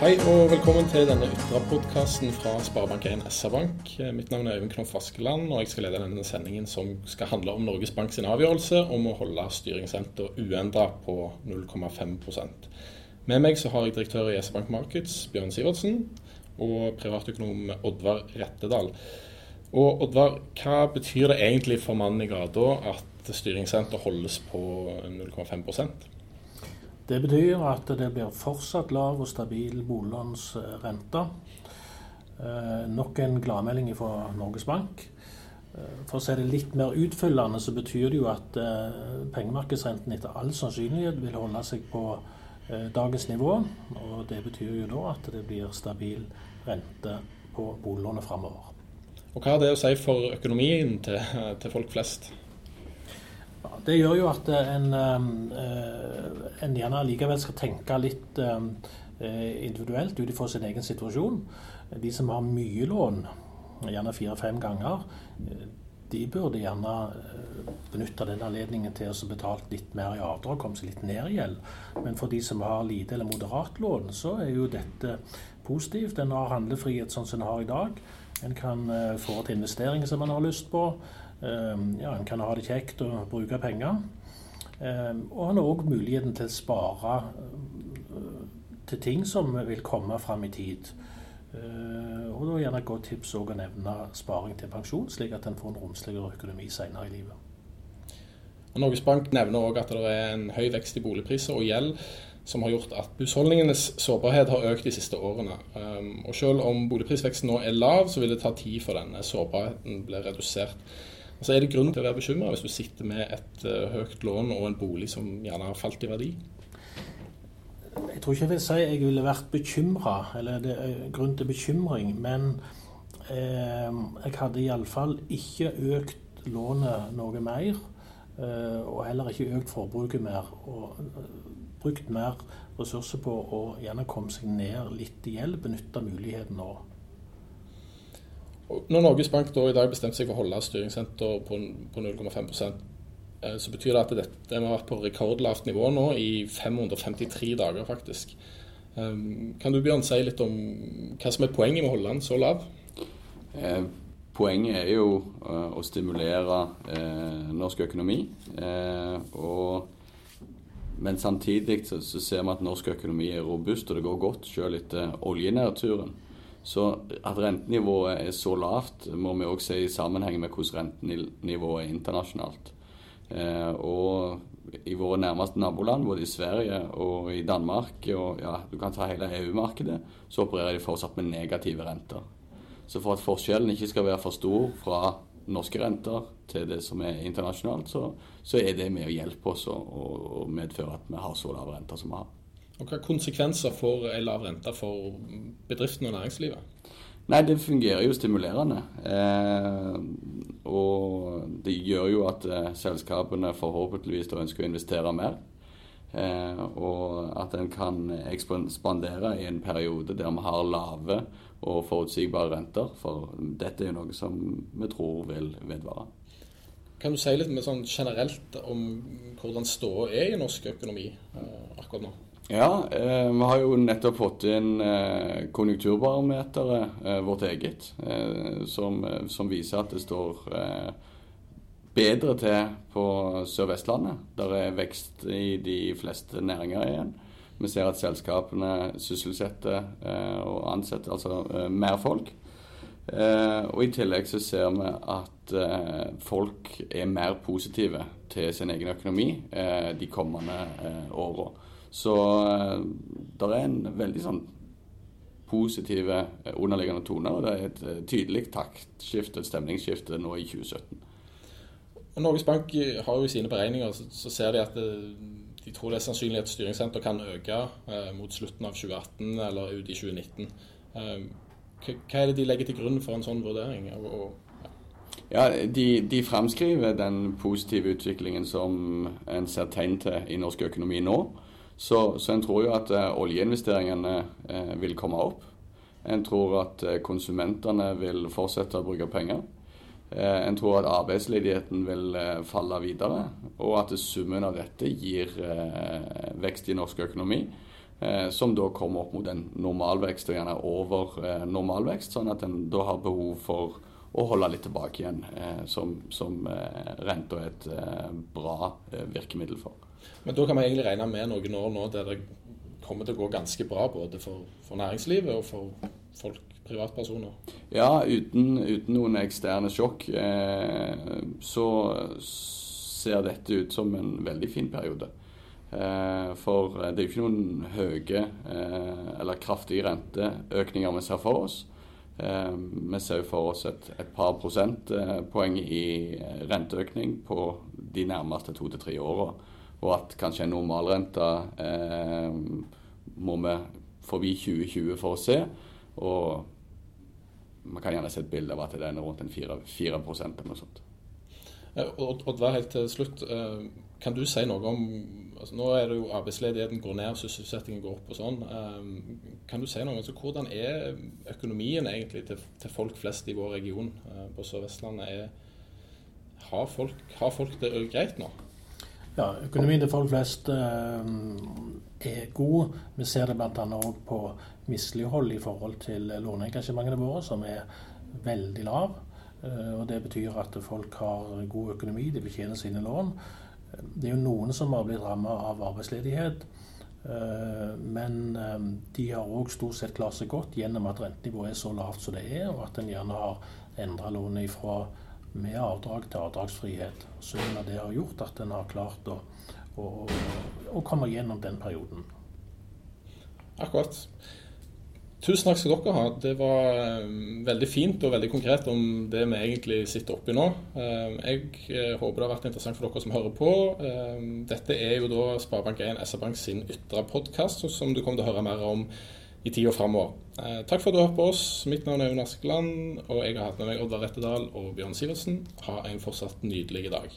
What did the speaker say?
Hei og velkommen til denne Ytra-podkasten fra Sparebank1 SR-Bank. Mitt navn er Øyvind Knoff Askeland, og jeg skal lede denne sendingen som skal handle om Norges Bank sin avgjørelse om å holde styringsrenta uendra på 0,5% Med meg så har jeg direktør i SR-Bank Markets, Bjørn Sivertsen, og privatøkonom Oddvar Rettedal. Og Oddvar, hva betyr det egentlig for mannen i gata at styringsrenta holdes på 0,5 det betyr at det blir fortsatt lav og stabil boliglånsrente. Eh, nok en gladmelding fra Norges Bank. Eh, for å si det litt mer utfyllende, så betyr det jo at eh, pengemarkedsrenten etter all sannsynlighet vil holde seg på dagens nivå. Og det betyr jo da at det blir stabil rente på boliglånet framover. Og Hva har det å si for økonomien til, til folk flest? Det gjør jo at en, eh, en gjerne likevel skal tenke litt eh, individuelt ut ifra sin egen situasjon. De som har mye lån, gjerne fire-fem ganger, eh, de burde gjerne benytte den anledningen til å betale litt mer i avdrag, komme seg litt ned i gjeld. Men for de som har lite eller moderat lån, så er jo dette positivt. En har handlefrihet sånn som en har i dag. En kan få til investeringer som en har lyst på. Ehm, ja, en kan ha det kjekt og bruke penger. Ehm, og han har òg muligheten til å spare eh, til ting som vil komme fram i tid. Ehm, og da er gjerne et godt tips å nevne sparing til pensjon, slik at en får en romsligere økonomi senere i livet. Norges Bank nevner òg at det er en høy vekst i boligpriser og gjeld som har gjort at husholdningenes sårbarhet har økt de siste årene. Og Selv om boligprisveksten nå er lav, så vil det ta tid før denne sårbarheten blir redusert. Og så er det grunn til å være bekymra hvis du sitter med et uh, høyt lån og en bolig som gjerne har falt i verdi. Jeg tror ikke jeg vil si jeg ville vært bekymra, eller det er grunn til bekymring. Men eh, jeg hadde iallfall ikke økt lånet noe mer. Eh, og heller ikke økt forbruket mer. Og uh, brukt mer ressurser på å gjerne komme seg ned litt i gjeld. Benytte muligheten nå. Når Norges Bank i dag bestemte seg for å holde styringssenter på, på 0,5 eh, så betyr det at dette har vært på rekordlavt nivå nå i 553 dager, faktisk. Um, kan du Bjørn, si litt om hva som er poenget med å holde den så lav? Eh, poenget er jo uh, å stimulere eh, norsk økonomi. Eh, og, men samtidig så, så, ser vi at norsk økonomi er robust, og det går godt selv etter oljenedturen. Så at rentenivået er så lavt, må vi òg se i sammenheng med hvordan rentenivået er internasjonalt. Eh, og i våre nærmeste naboland, både i Sverige og i Danmark, og ja, du kan ta hele EU-markedet, så opererer de fortsatt med negative renter. Så for at forskjellen ikke skal være for stor fra norske renter til det som er internasjonalt, så, så er det med å hjelpe oss å medføre at vi har så lave renter som vi har. Og Hvilke konsekvenser får en lav rente for bedriften og næringslivet? Nei, Det fungerer jo stimulerende. Eh, og det gjør jo at eh, selskapene forhåpentligvis ønsker å investere mer. Eh, og at en kan ekspandere i en periode der vi har lave og forutsigbare renter. For dette er jo noe som vi tror vil vedvare. Kan du si litt mer sånn generelt om hvordan ståa er i norsk økonomi eh, akkurat nå? Ja, eh, vi har jo nettopp fått inn eh, konjunkturbarometeret, eh, vårt eget, eh, som, eh, som, viser at det står eh, bedre til på Sør-Vestlandet. Der er vekst i de fleste næringer igjen. Vi ser at selskapene sysselsetter og ansetter altså mer folk. og I tillegg så ser vi at folk er mer positive til sin egen økonomi de kommende eh, åra. Så eh, det er en veldig sånn positive eh, underliggende toner. Og det er et eh, tydelig taktskifte, et stemningsskifte nå i 2017. Og Norges Bank har jo i sine beregninger så, så ser de at det, de tror det er sannsynlig at styringssenter kan øke eh, mot slutten av 2018 eller ut i 2019. Eh, hva er det de legger til grunn for en sånn vurdering? Og, og, ja. ja, de, de fremskriver den positive utviklingen som en ser tegn til i norsk økonomi nå. Så, så en tror jo at uh, oljeinvesteringene uh, vil komme opp. En tror at uh, konsumentene vil fortsette å bruke penger. En tror at arbeidsledigheten vil falle videre, og at summen av dette gir vekst i norsk økonomi. som da kommer opp mot en normalvekst, og gjerne over normalvekst, sånn at en da har behov for å holde litt tilbake igjen, som, som renta er et bra virkemiddel for. Men da kan vi egentlig regne med noen år nå der det kommer til å gå ganske bra både for, for næringslivet og for folk, privatpersoner? Ja, uten, uten noen eksterne sjokk eh, så ser dette ut som en veldig fin periode. Eh, for det er jo ikke noen høye eh, eller kraftige renteøkninger vi ser for oss. Eh, vi ser for oss et, et par prosentpoeng i renteøkning på de nærmeste to til tre åra. Og at kanskje en normalrente eh, må vi forbi 2020 for å se. Og man kan gjerne se et bilde av at det er rundt en 4, 4 eller noe sånt. Oddvar, helt til slutt. Eh, kan du si noe om altså Nå er det jo arbeidsledigheten går ned, sysselsettingen går opp og sånn. Eh, kan du si noe om altså, hvordan er økonomien egentlig til, til, folk flest i vår region eh, på Sør-Vestlandet? Har, har folk det greit nå? Ja, Økonomien til folk flest eh, er god. Vi ser det bl.a. på mislighold i forhold til låneengasjementene våre, som er veldig lav. Eh, og Det betyr at folk har god økonomi, de betjener sine lån. Det er jo noen som har blitt rammet av arbeidsledighet. Eh, men de har òg stort sett klart seg godt gjennom at rentenivået er så lavt som det er, og at en gjerne har endra lånet ifra med avdrag til avdragsfrihet. Summen av det har gjort at en har klart å, å, å, komme gjennom den perioden. Akkurat. Tusen takk skal dere ha. Det var um, veldig fint og veldig konkret om det vi egentlig sitter oppi nå. Um, jeg uh, håper det har vært interessant for dere som hører på. Dette er jo da Sparebank1 SR-Bank sin ytre podkast, som du kommer til å høre mer om i tida framover. Eh, takk for at du har hørt på oss. Mitt navn er Jon Askeland, og jeg har hatt med meg Oddvar Rettedal og Bjørn Sivertsen. Ha en fortsatt nydelig dag.